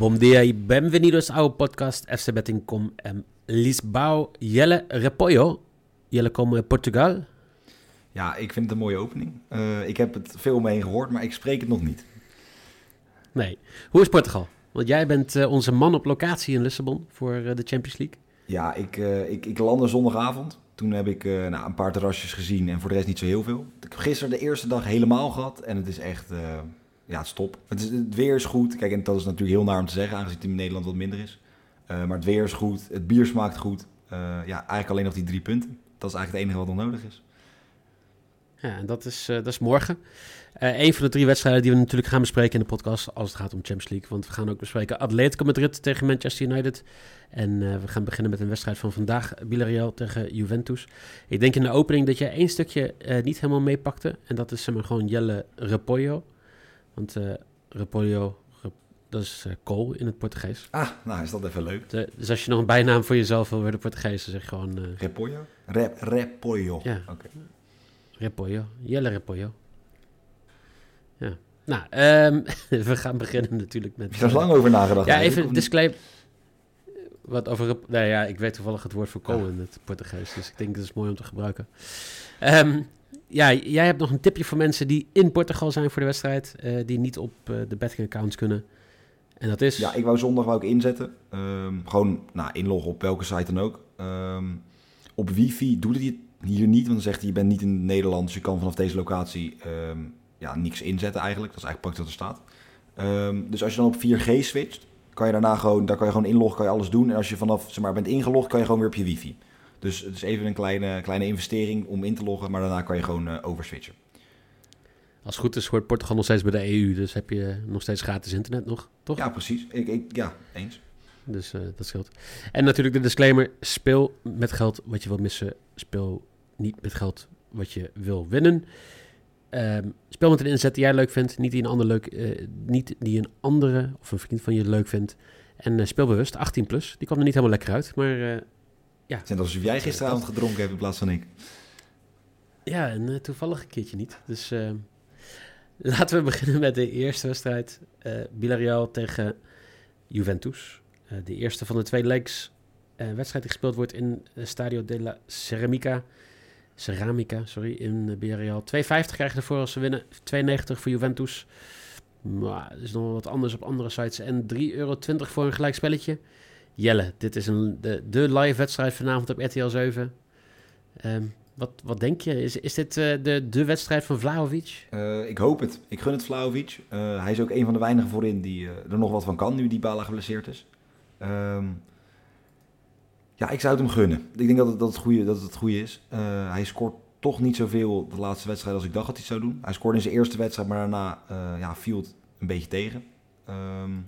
Bom dia y bienvenidos ao podcast FC Betting.com en Lisbao Jelle Repollo. Jelle komen uit Portugal. Ja, ik vind het een mooie opening. Uh, ik heb het veel omheen gehoord, maar ik spreek het nog niet. Nee. Hoe is Portugal? Want jij bent uh, onze man op locatie in Lissabon voor uh, de Champions League. Ja, ik, ik, ik landde zondagavond. Toen heb ik nou, een paar terrasjes gezien en voor de rest niet zo heel veel. Ik heb gisteren de eerste dag helemaal gehad en het is echt ja, stop. Het, weer is goed. Kijk, en dat is natuurlijk heel naar om te zeggen, aangezien het in Nederland wat minder is. Uh, maar het weer is goed, het bier smaakt goed. Uh, ja, eigenlijk alleen nog die drie punten. Dat is eigenlijk het enige wat nog nodig is. Ja, en dat is, uh, dat is morgen. een van de drie wedstrijden die we natuurlijk gaan bespreken in de podcast als het gaat om Champions League. Want we gaan ook bespreken Atletico Madrid tegen Manchester United. En we gaan beginnen met een wedstrijd van vandaag, Villarreal tegen Juventus. Ik denk in de opening dat jij één stukje niet helemaal meepakte. En dat is zeg maar gewoon Jelle Repollo. Want uh, repollo, rep, dat is uh, kool in het Portugees. Ah, nou is dat even leuk. De, dus als je nog een bijnaam voor jezelf wil worden Portugees, dan zeg je gewoon... Uh, repollo? Rep, repollo. Ja. Oké. Okay. Jelle repollo. Ja. Nou, um, we gaan beginnen natuurlijk met... Je er lang over nagedacht. Ja, even disclaimer. Wat over... Nou ja, ik weet toevallig het woord voor kool in het Portugees. Dus ik denk dat is mooi om te gebruiken. Um, ja, jij hebt nog een tipje voor mensen die in Portugal zijn voor de wedstrijd, uh, die niet op uh, de betting accounts kunnen. En dat is? Ja, ik wou zondag ik inzetten. Um, gewoon nou, inloggen op welke site dan ook. Um, op wifi doet het hier niet, want dan zegt hij je bent niet in Nederland, dus je kan vanaf deze locatie um, ja, niks inzetten eigenlijk. Dat is eigenlijk praktisch wat er staat. dus als je dan op 4G switcht, kan je daarna gewoon, daar kan je gewoon inloggen, kan je alles doen. En als je vanaf, zeg maar, bent ingelogd, kan je gewoon weer op je wifi. Dus het is even een kleine, kleine investering om in te loggen, maar daarna kan je gewoon uh, overswitchen. Als het goed is, hoort Portugal nog steeds bij de EU, dus heb je nog steeds gratis internet nog, toch? Ja, precies. Ik, ik ja, eens. Dus uh, dat scheelt. En natuurlijk de disclaimer, speel met geld wat je wil missen. Speel niet met geld wat je wil winnen. Um, speel met een inzet die jij leuk vindt, niet die een, ander leuk, uh, niet die een andere of een vriend van je leuk vindt. En uh, speel bewust, 18 plus. Die kwam er niet helemaal lekker uit, maar ja. Het is alsof jij gisteravond gedronken hebt in plaats van ik. Ja, en uh, toevallig een keertje niet. Dus uh, laten we beginnen met de eerste wedstrijd. Uh, Villarreal tegen Juventus. de eerste van de twee legs. wedstrijd die gespeeld wordt in Stadio della Ceramica. Ceramica, sorry, in Villarreal. 2,50 krijgen ervoor als ze winnen. 2,90 voor Juventus. Maar dat is nog wat anders op andere sites. En 3,20 euro voor een gelijkspelletje. Jelle, dit is een, de, de live wedstrijd vanavond op RTL 7. Um, wat, wat denk je? Is, is dit uh, de, de wedstrijd van Vlaovic? Uh, ik hoop het. Ik gun het Vlaovic. Uh, hij is ook een van de weinigen voorin die er nog wat van kan, nu die Bala geblesseerd is. Um, ja, ik zou het hem gunnen. Ik denk dat het, dat het, goede, dat het goede is. hij scoort toch niet zoveel de laatste wedstrijd als ik dacht dat hij zou doen. Hij scoorde in zijn eerste wedstrijd, maar daarna ja, viel het een beetje tegen. Um,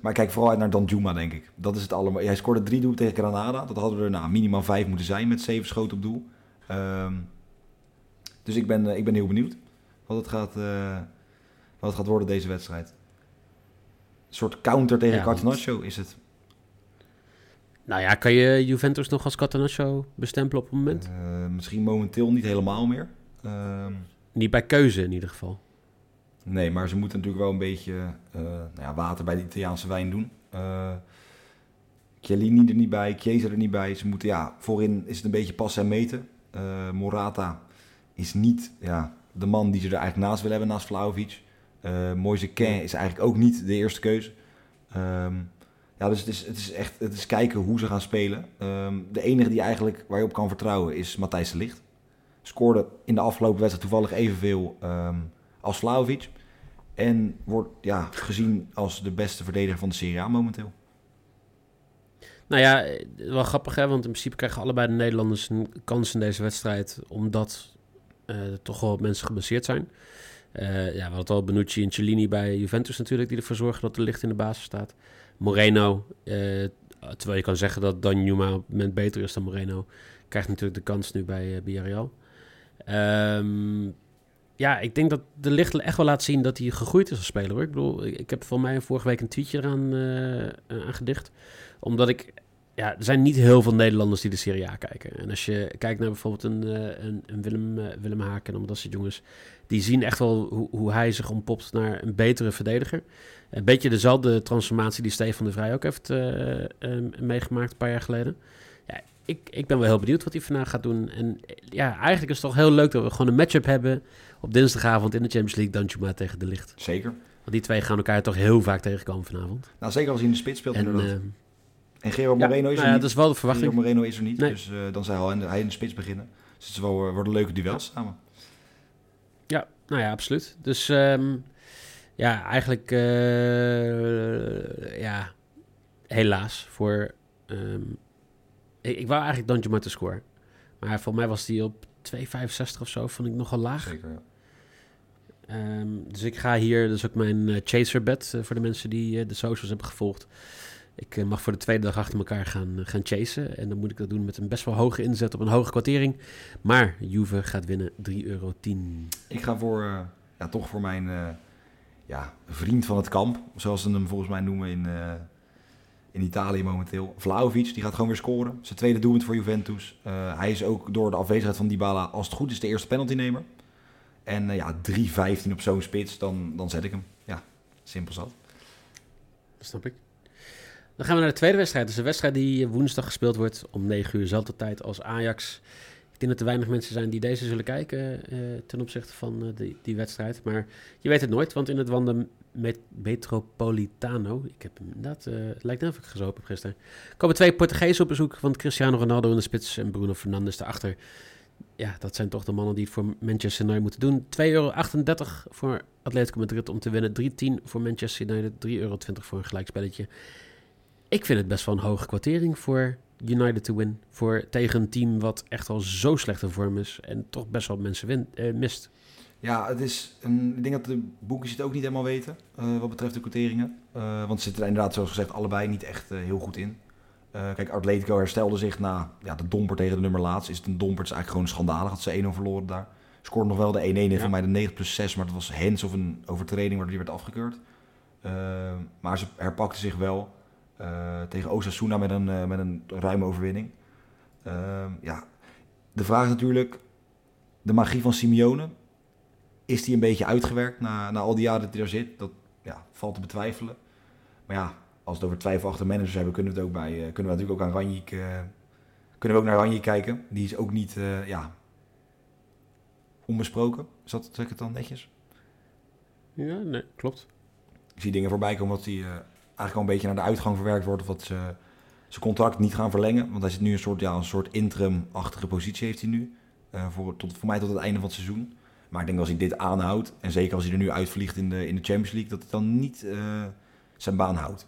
maar ik kijk vooral uit naar Danjuma, denk ik. Dat is het allemaal. Hij scoorde drie doel tegen Granada. Dat hadden er nou, minimaal vijf moeten zijn met zeven schoten op doel. Um, dus ik ben, uh, ik ben heel benieuwd wat het, gaat, uh, wat het gaat worden deze wedstrijd. Een soort counter tegen ja, is het. Nou ja, kan je Juventus nog als Catenaccio bestempelen op het moment? Uh, misschien momenteel niet helemaal meer. Um, niet bij keuze in ieder geval. Nee, maar ze moeten natuurlijk wel een beetje uh, nou ja, water bij de Italiaanse wijn doen. Uh, Chiellini er niet bij, Chiesa er niet bij. Ze moeten, ja, voorin is het een beetje passen en meten. Uh, Morata is niet ja, de man die ze er eigenlijk naast willen hebben, naast Vlaovic. Uh, Moise Ken is eigenlijk ook niet de eerste keuze. Um, ja, dus het is, het is echt het is kijken hoe ze gaan spelen. Um, de enige die eigenlijk waar je op kan vertrouwen is Matthijs de Licht. Scoorde in de afgelopen wedstrijd toevallig evenveel um, als Vlaovic. En wordt ja, gezien als de beste verdediger van de Serie A momenteel. Nou ja, eh, wel grappig hè, want in principe krijgen allebei de Nederlanders een kans in deze wedstrijd, omdat uh, er toch wel mensen geblesseerd zijn. Uh, ja, we hadden al Benucci en Cellini bij Juventus natuurlijk, die ervoor zorgen dat er licht in de basis staat. Moreno, uh, terwijl je kan zeggen dat Dan Numa op moment beter is dan Moreno, krijgt natuurlijk de kans nu bij uh, ja, ik denk dat de licht echt wel laat zien dat hij gegroeid is als speler. Hoor. Ik bedoel, ik heb voor mij vorige week een tweetje eraan uh, aangedicht. Omdat ik... Ja, er zijn niet heel veel Nederlanders die de Serie A kijken. En als je kijkt naar bijvoorbeeld een, uh, een, een, Willem, Willem Haken en dat soort jongens... die zien echt wel hoe, hoe hij zich ontpopt naar een betere verdediger. Een beetje dezelfde transformatie die Stefan de Vrij ook heeft meegemaakt een paar jaar geleden ik, ik ben wel heel benieuwd wat hij vandaag gaat doen. En ja, eigenlijk is het toch heel leuk dat we gewoon een matchup hebben op dinsdagavond in de Champions League. Danjuma tegen de licht. Zeker. Want die twee gaan elkaar toch heel vaak tegenkomen vanavond. Nou, zeker als hij in de spits speelt en, inderdaad. Uh, en Gerard Moreno is er nou ja, niet. dat is wel de verwachting. Gerard Moreno is er niet, nee. dus uh, dan zou hij in de spits beginnen. Dus het wel, uh, worden leuke duels samen. Ja, nou ja, absoluut. Dus um, ja, eigenlijk ja, helaas voor... Um, ik, ik wou eigenlijk Danjuma te scoren. Maar voor mij was die op 2,65 of zo, vond ik nogal laag. Zeker, ja. Um, dus ik ga hier, dus ook mijn uh, chaser bet uh, voor de mensen die uh, de socials hebben gevolgd. Ik mag voor de tweede dag achter elkaar gaan, gaan chasen. En dan moet ik dat doen met een best wel hoge inzet op een hoge kwartering. Maar Juve gaat winnen 3,10 euro. Ik ga voor, ja, toch voor mijn ja, vriend van het kamp, zoals ze hem volgens mij noemen in, in Italië momenteel. Vlaovic, die gaat gewoon weer scoren. Zijn tweede doelpunt voor Juventus. Uh, hij is ook door de afwezigheid van Dybala, als het goed is, de eerste penaltynemer. En uh, ja, 3-15 op zo'n spits, dan, dan zet ik hem. Ja, simpel zat. Dat snap ik. Dan gaan we naar de tweede wedstrijd. Dus een wedstrijd die woensdag gespeeld wordt om 9 uur, zelfde tijd als Ajax. Denk dat er weinig mensen zijn die deze zullen kijken uh, ten opzichte van uh, die, die wedstrijd. Maar je weet het nooit, want in het Wanda Metropolitano. Ik heb inderdaad, het lijkt net of ik gezopen gisteren. Er komen twee Portugezen op bezoek, want Cristiano Ronaldo in de spits en Bruno Fernandes daarachter. Ja, dat zijn toch de mannen die het voor Manchester United moeten doen. 2,38 euro voor Atletico Madrid om te winnen. 3,10 voor Manchester United. 3,20 euro voor een gelijkspelletje. Ik vind het best wel een hoge kwartering voor United to win. Voor, tegen een team wat echt al zo slecht in vorm is en toch best wel mensen win, uh, mist. Ja, het is een, ik denk dat de boekjes het ook niet helemaal weten uh, wat betreft de quoteringen. Uh, want ze zitten er inderdaad, zoals gezegd, allebei niet echt uh, heel goed in. kijk, Atletico herstelde zich na ja, de domper tegen de nummer laatst. Is het een domper? Het is eigenlijk gewoon schandalig dat ze 1-0 verloren daar. Scoorde nog wel de 1-1 in, ja. voor mij de 9 plus 6, maar dat was Hens of een overtreding waardoor die werd afgekeurd. maar ze herpakte zich wel tegen Osasuna met een, met een ruime overwinning. ja, de vraag is natuurlijk, de magie van Simeone is die een beetje uitgewerkt na, na al die jaren dat hij daar zit? Dat ja, valt te betwijfelen. Maar ja, als we het over twijfelachtige managers hebben, kunnen we het ook bij, uh, kunnen we natuurlijk ook aan Ranjik, uh, kunnen we ook naar Ranjik kijken. Die is ook niet, uh, ja, onbesproken. Is dat, zeg ik het dan netjes? Ja, nee, klopt. Ik zie dingen voorbij komen dat hij eigenlijk al een beetje naar de uitgang verwerkt wordt. Of dat ze zijn contract niet gaan verlengen. Want hij zit nu een soort, ja, een soort interim-achtige positie heeft hij nu. voor, tot, voor mij tot het einde van het seizoen. Maar ik denk als hij dit aanhoudt, en zeker als hij er nu uitvliegt in de, in de Champions League, dat hij dan niet uh, zijn baan houdt.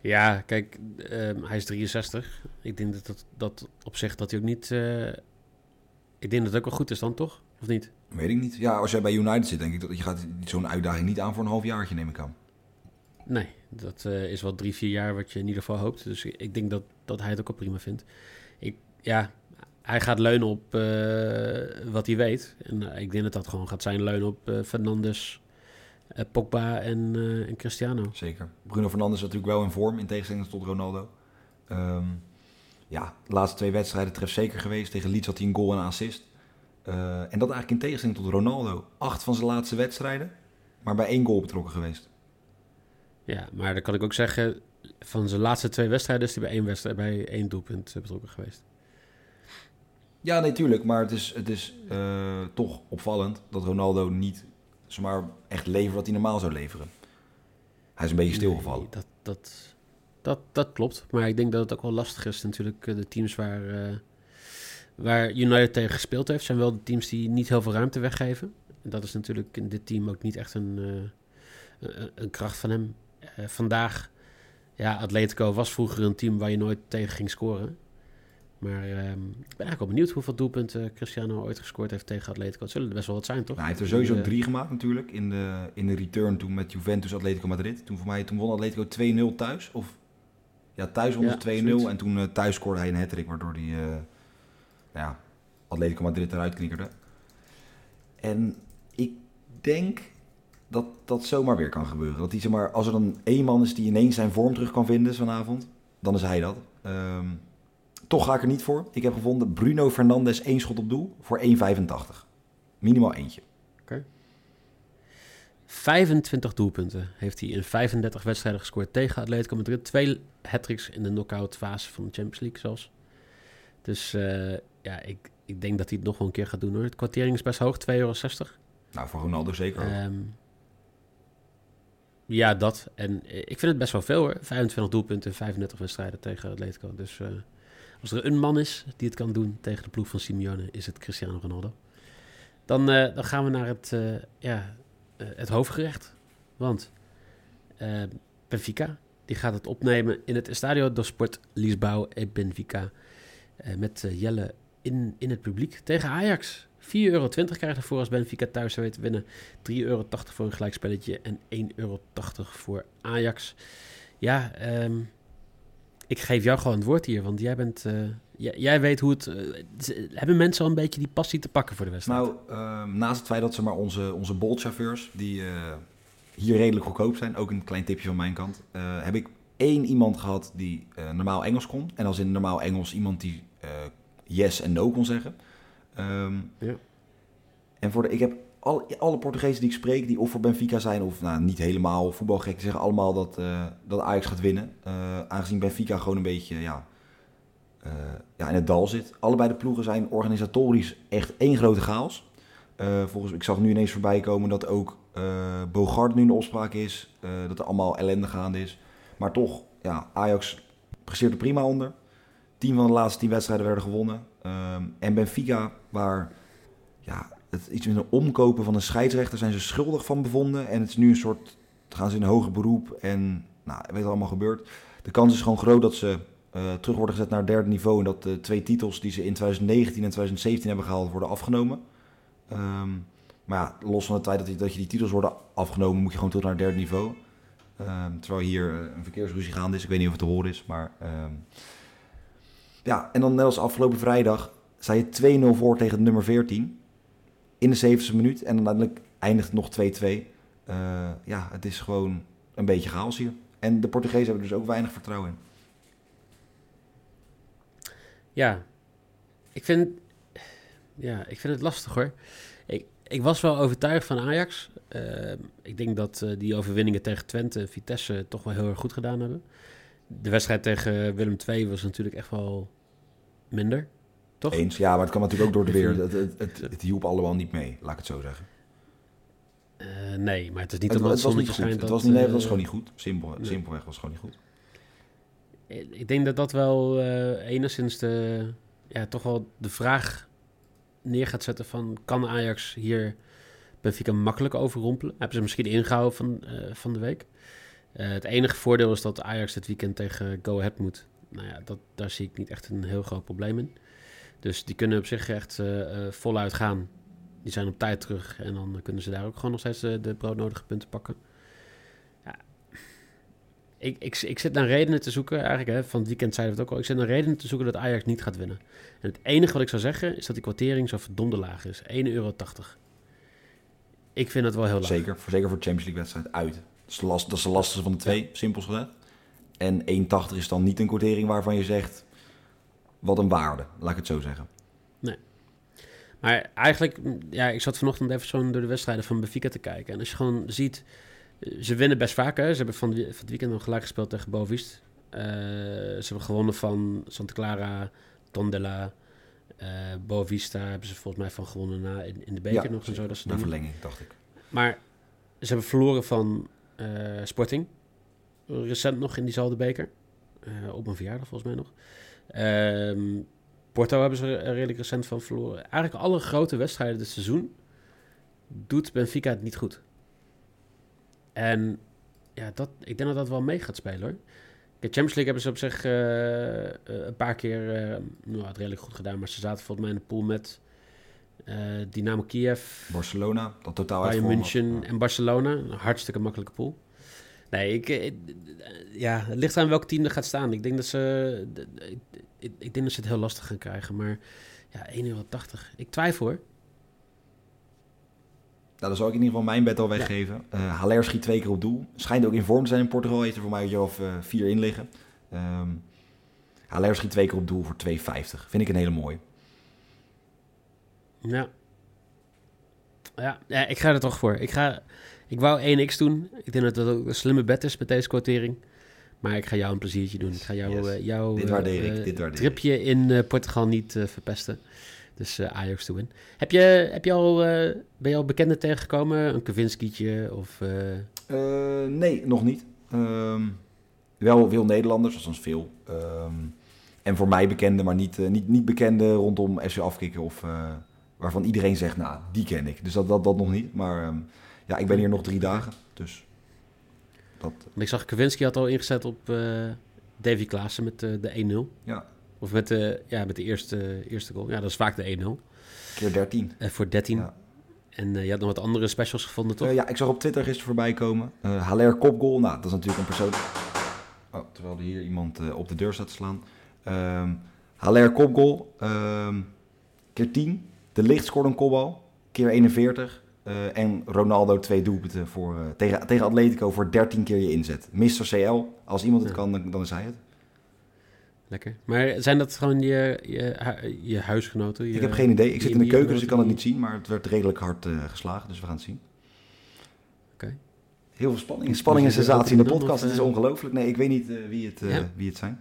Ja, kijk, um, hij is 63. Ik denk dat dat, dat op zich dat hij ook niet. Uh, ik denk dat het ook wel goed is dan, toch? Of niet? Weet ik niet. Ja, als jij bij United zit, denk ik dat je gaat zo'n uitdaging niet aan voor een halfjaartje, neem ik aan. Nee, dat uh, is wel drie, vier jaar wat je in ieder geval hoopt. Dus ik denk dat, dat hij het ook wel prima vindt. Ik, ja, hij gaat leunen op uh, wat hij weet. En uh, ik denk dat dat gewoon gaat zijn leunen op Fernandes, Pogba en, en, Cristiano. Zeker. Bruno Fernandes is natuurlijk wel in vorm, in tegenstelling tot Ronaldo. Um, ja, de laatste twee wedstrijden treft zeker geweest. Tegen Leeds had hij een goal en een assist. en dat eigenlijk in tegenstelling tot Ronaldo. Acht van zijn laatste wedstrijden, maar bij één goal betrokken geweest. Ja, maar dan kan ik ook zeggen, van zijn laatste twee wedstrijden is hij bij één, wedstrijd, bij één doelpunt betrokken geweest. Ja, natuurlijk. maar het is, het is uh, toch opvallend dat Ronaldo niet zomaar echt levert wat hij normaal zou leveren. Hij is een beetje stilgevallen. Nee, dat, dat, dat, dat klopt. Maar ik denk dat het ook wel lastig is natuurlijk. De teams waar, uh, waar United tegen gespeeld heeft... zijn wel de teams die niet heel veel ruimte weggeven. En dat is natuurlijk in dit team ook niet echt een, eh, een, een kracht van hem. Eh, vandaag, ja, Atletico was vroeger een team waar je nooit tegen ging scoren. Maar ehm, ik ben eigenlijk wel benieuwd hoeveel doelpunten Cristiano ooit gescoord heeft tegen Atletico. Het zullen er best wel wat zijn, toch? Nou, hij heeft er sowieso Eh, drie gemaakt natuurlijk in de, in de return toen met Juventus Atletico Madrid. Toen voor mij toen won Atletico 2-0 thuis. Of ja, thuis won Ja, ze 2-0 zoiets. en toen eh, thuis scoorde hij een hat waardoor hij ja, Atletico Madrid eruit knikkerde. En ik denk dat dat zomaar weer kan gebeuren. Dat hij, zeg maar, als er dan één man is die ineens zijn vorm terug kan vinden vanavond, dan is hij dat. Ehm, toch ga ik er niet voor. Ik heb gevonden Bruno Fernandes één schot op doel voor 1,85. Minimaal eentje. 25 doelpunten heeft hij in 35 wedstrijden gescoord tegen Atletico Madrid. Twee hat-tricks in de knock-out fase van de Champions League zelfs. Dus eh, ja, ik, ik denk dat hij het nog wel een keer gaat doen hoor. Het kwartering is best hoog, 2,60 euro. Nou, voor Ronaldo zeker. ook. Ja, dat. En eh, ik vind het best wel veel hoor. 25 doelpunten in 35 wedstrijden tegen Atletico. Dus eh, als er een man is die het kan doen tegen de ploeg van Simeone, is het Cristiano Ronaldo. Dan, eh, dan gaan we naar het, ja, het hoofdgerecht. Want Benfica die gaat het opnemen in het Estadio do Sport Lisboa e Benfica. met Jelle in, in het publiek tegen Ajax. 4,20 euro krijgt ervoor als Benfica thuis zou weten winnen. 3,80 euro voor een gelijkspelletje en 1,80 euro voor Ajax. Ja, ehm, ik geef jou gewoon het woord hier, want jij bent... eh, jij, weet hoe het... eh, hebben mensen al een beetje die passie te pakken voor de wedstrijd? Nou, ehm, naast het feit dat ze maar onze, onze Bolt-chauffeurs, die eh, hier redelijk goedkoop zijn, ook een klein tipje van mijn kant, heb ik één iemand gehad die normaal Engels kon. En als in normaal Engels iemand die yes en no kon zeggen. Ehm, Ja. En voor de, ik heb al, alle Portugezen die ik spreek, die of voor Benfica zijn of nou, niet helemaal voetbalgek, die zeggen allemaal dat, eh, dat Ajax gaat winnen. Eh, aangezien Benfica gewoon een beetje ja, eh, ja, in het dal zit. Allebei de ploegen zijn organisatorisch echt één grote chaos. Volgens, ik zag nu ineens voorbij komen dat ook Bogart nu de opspraak is. dat er allemaal ellende gaande is. Maar toch, ja, Ajax presteert er prima onder. Tien van de laatste tien wedstrijden werden gewonnen. Ehm, en Benfica, waar ja, het iets met een omkopen van een scheidsrechter zijn ze schuldig van bevonden. En het is nu een soort, gaan ze in een hoger beroep en nou, weet allemaal gebeurt. De kans is gewoon groot dat ze eh, terug worden gezet naar derde niveau. En dat de twee titels die ze in 2019 en 2017 hebben gehaald worden afgenomen. Ehm, maar ja, los van het feit dat, die, dat je die titels worden afgenomen, moet je gewoon terug naar het derde niveau. Ehm, terwijl hier eh, een verkeersruzie gaande is. Ik weet niet of het te horen is, maar... ehm, ja, en dan net als afgelopen vrijdag sta je 2-0 voor tegen nummer 14 in de 70ste minuut. En uiteindelijk eindigt het nog 2-2. Eh, ja, het is gewoon een beetje chaos hier. En de Portugezen hebben dus ook weinig vertrouwen in. Ja, ik vind, ja, ik vind het lastig hoor. Ik, ik was wel overtuigd van Ajax. Eh, ik denk dat eh, die overwinningen tegen Twente en Vitesse toch wel heel erg goed gedaan hebben. De wedstrijd tegen Willem II was natuurlijk echt wel minder, toch? Eens, ja, maar het kan natuurlijk ook door de weer. Het, het, het, het hielp allemaal niet mee, laat ik het zo zeggen. Eh, nee, maar het is niet omdat het was niet goed. Het dat, was, niet, nee, het eh, was gewoon niet goed. Simpel, nee. Simpelweg was gewoon niet goed. Ik denk dat dat wel eh, enigszins de, ja, toch wel de vraag neer gaat zetten van... kan Ajax hier Benfica makkelijk overrompelen? Hebben ze misschien ingehouden van, eh, van de week. Eh, het enige voordeel is dat Ajax dit weekend tegen Go Ahead moet. Nou ja, dat, daar zie ik niet echt een heel groot probleem in. Dus die kunnen op zich echt eh, eh, voluit gaan. Die zijn op tijd terug en dan kunnen ze daar ook gewoon nog steeds de, de broodnodige punten pakken. Ja. Ik, ik, ik zit naar redenen te zoeken, eigenlijk hè, van het weekend zeiden we het ook al. Ik zit naar redenen te zoeken dat Ajax niet gaat winnen. En het enige wat ik zou zeggen is dat die kwartering zo verdomde laag is. 1,80 euro. Ik vind dat wel heel laag. Zeker, voor, zeker voor de Champions League wedstrijd uit. Dat is de, last, dat is de lastigste van de twee, simpels gezegd. En 1,80 is dan niet een quotering waarvan je zegt... wat een waarde, laat ik het zo zeggen. Maar eigenlijk, mm, ja, ik zat vanochtend even zo door de wedstrijden van Benfica te kijken. En als je gewoon ziet, eh, ze winnen best vaak. Hè? Ze hebben van, het weekend nog gelijk gespeeld tegen Boavist. Eh, ze hebben gewonnen van Santa Clara, Tondela, eh Boavista hebben ze volgens mij van gewonnen na, in, in de beker Ja, nog en zo. Dat Na verlenging, dacht ik. Maar ze hebben verloren van Sporting. Recent nog in diezelfde beker. Eh, op mijn verjaardag volgens mij nog. Ehm, Porto hebben ze er redelijk recent van verloren. Eigenlijk alle grote wedstrijden dit seizoen doet Benfica het niet goed. En ja, dat, ik denk dat dat wel mee gaat spelen hoor. De Champions League hebben ze op zich eh, eh, een paar keer uh, nou, het redelijk goed gedaan. Maar ze zaten volgens mij in de pool met uh, Dynamo Kiev, Barcelona, dat totaal Bayern uit München Ja. en Barcelona. Een hartstikke makkelijke pool. Nee, ik, ik- ja, het ligt aan welk team er gaat staan. Ik denk dat ze, ik, ik, denk dat ze het heel lastig gaan krijgen. Maar ja, 1,80 euro. Ik twijfel hoor. Nou, dan zal ik in ieder geval mijn bed al weggeven. Eh Haller schiet twee keer op doel. Schijnt ook in vorm te zijn in Portugal. Heeft er voor mij een jaar of eh, vier in liggen. Ehm Haller schiet twee keer op doel voor 2,50. Vind ik een hele mooie. Ja. Ja, ja, ik ga er toch voor. Ik, ga, ik wou 1x doen. Ik denk dat dat ook een slimme bet is met deze quotering. Maar ik ga jou een pleziertje doen. Ik ga jou, Yes. eh, jouw Dit eh, waardeer ik, eh, dit waardeer tripje in Portugal niet verpesten. Dus Ajax to win. Heb je, heb je al, ben je al bekenden tegengekomen? Een Kavinskietje of... nee, nog niet. Ehm, wel veel Nederlanders, althans veel. Ehm, en voor mij bekende, maar niet, niet, niet bekende rondom SC Afkikken. Of waarvan iedereen zegt, nou, die ken ik. Dus dat, dat, dat nog niet. Maar ehm, ja, ik ben hier nog drie dagen. Dus dat, want ik zag Kavinski had al ingezet op eh, Davy Klaassen met eh, de 1-0. ja, Of met de, ja, met de eerste, eerste goal. Ja, dat is vaak de 1-0. keer 13. Eh, voor 13. Ja. En eh, je had nog wat andere specials gevonden, toch? Eh, ja, ik zag op Twitter gisteren voorbij komen. Eh Haller kopgoal. Nou, dat is natuurlijk een persoon... Oh, terwijl er hier iemand eh, op de deur staat te slaan. Ehm Haller kopgoal. Ehm keer 10. De Licht scoorde een kopbal. Keer 41. Eh, en Ronaldo twee doelpunten voor, eh, tegen, tegen Atletico voor 13 keer je inzet. Mr. CL. Als iemand het Ja. kan, dan, dan is hij het. Lekker. Maar zijn dat gewoon je, je, je huisgenoten? Je, ik heb geen idee. Ik zit in de keuken, dus ik kan het niet zien. Maar het werd redelijk hard eh, geslagen, dus we gaan het zien. Oké. Heel veel spanning. Spanning en sensatie in de podcast. Het is ongelooflijk. Nee, ik weet niet wie, het, Ja. wie het zijn.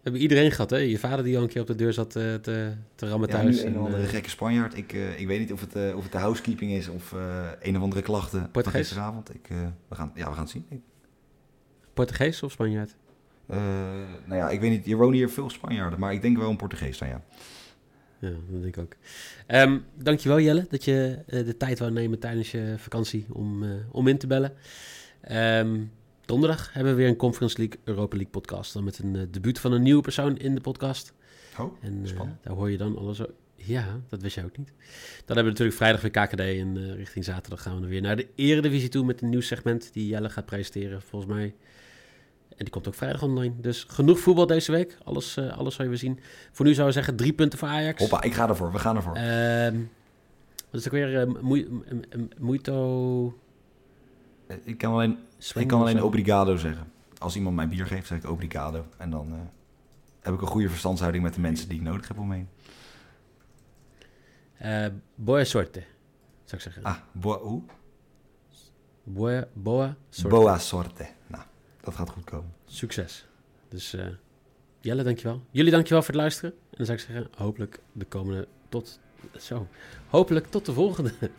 We hebben iedereen gehad, hè? Je vader die al een keer op de deur zat eh, te, te rammen Ja, thuis. een en, of andere eh, gekke Spanjaard. Ik, eh, ik weet niet of het, of het de housekeeping is of een of andere klachten van Portugees? gisteravond. Ik, we, gaan, ja, we gaan het zien. Ik, Portugees of Spanjaard? nou ja, ik weet niet. Hier wonen hier veel Spanjaarden, maar ik denk wel een Portugees dan ja. Ja, dat denk ik ook. Ehm dankjewel Jelle dat je de tijd wou nemen tijdens je vakantie om, om in te bellen. Ehm, donderdag hebben we weer een Conference League Europa League podcast. Dan met een eh, debuut van een nieuwe persoon in de podcast. Oh, En eh, spannend. daar hoor je dan alles o- Ja, dat wist jij ook niet. Dan hebben we natuurlijk vrijdag weer KKD en eh, richting zaterdag gaan we weer naar de Eredivisie toe met een nieuw segment die Jelle gaat presenteren volgens mij. En die komt ook vrijdag online. Dus genoeg voetbal deze week. Alles, eh, alles zal je weer zien. Voor nu zou ik zeggen drie punten voor Ajax. Hoppa, ik ga ervoor. We gaan ervoor. Ehm, wat is ook weer? eh, ik kan alleen, Swing ik kan alleen obrigado zeggen. Als iemand mij bier geeft, zeg ik obrigado. En dan eh, heb ik een goede verstandshouding met de mensen die ik nodig heb omheen. Eh, boa sorte, zou ik zeggen. Ah, boa, hoe? Boa, boa sorte. Boa sorte. Nou, dat gaat goed komen. Succes. Dus eh, Jelle, dankjewel. Jullie dankjewel voor het luisteren. En dan zou ik zeggen, hopelijk de komende tot... Zo. Hopelijk tot de volgende.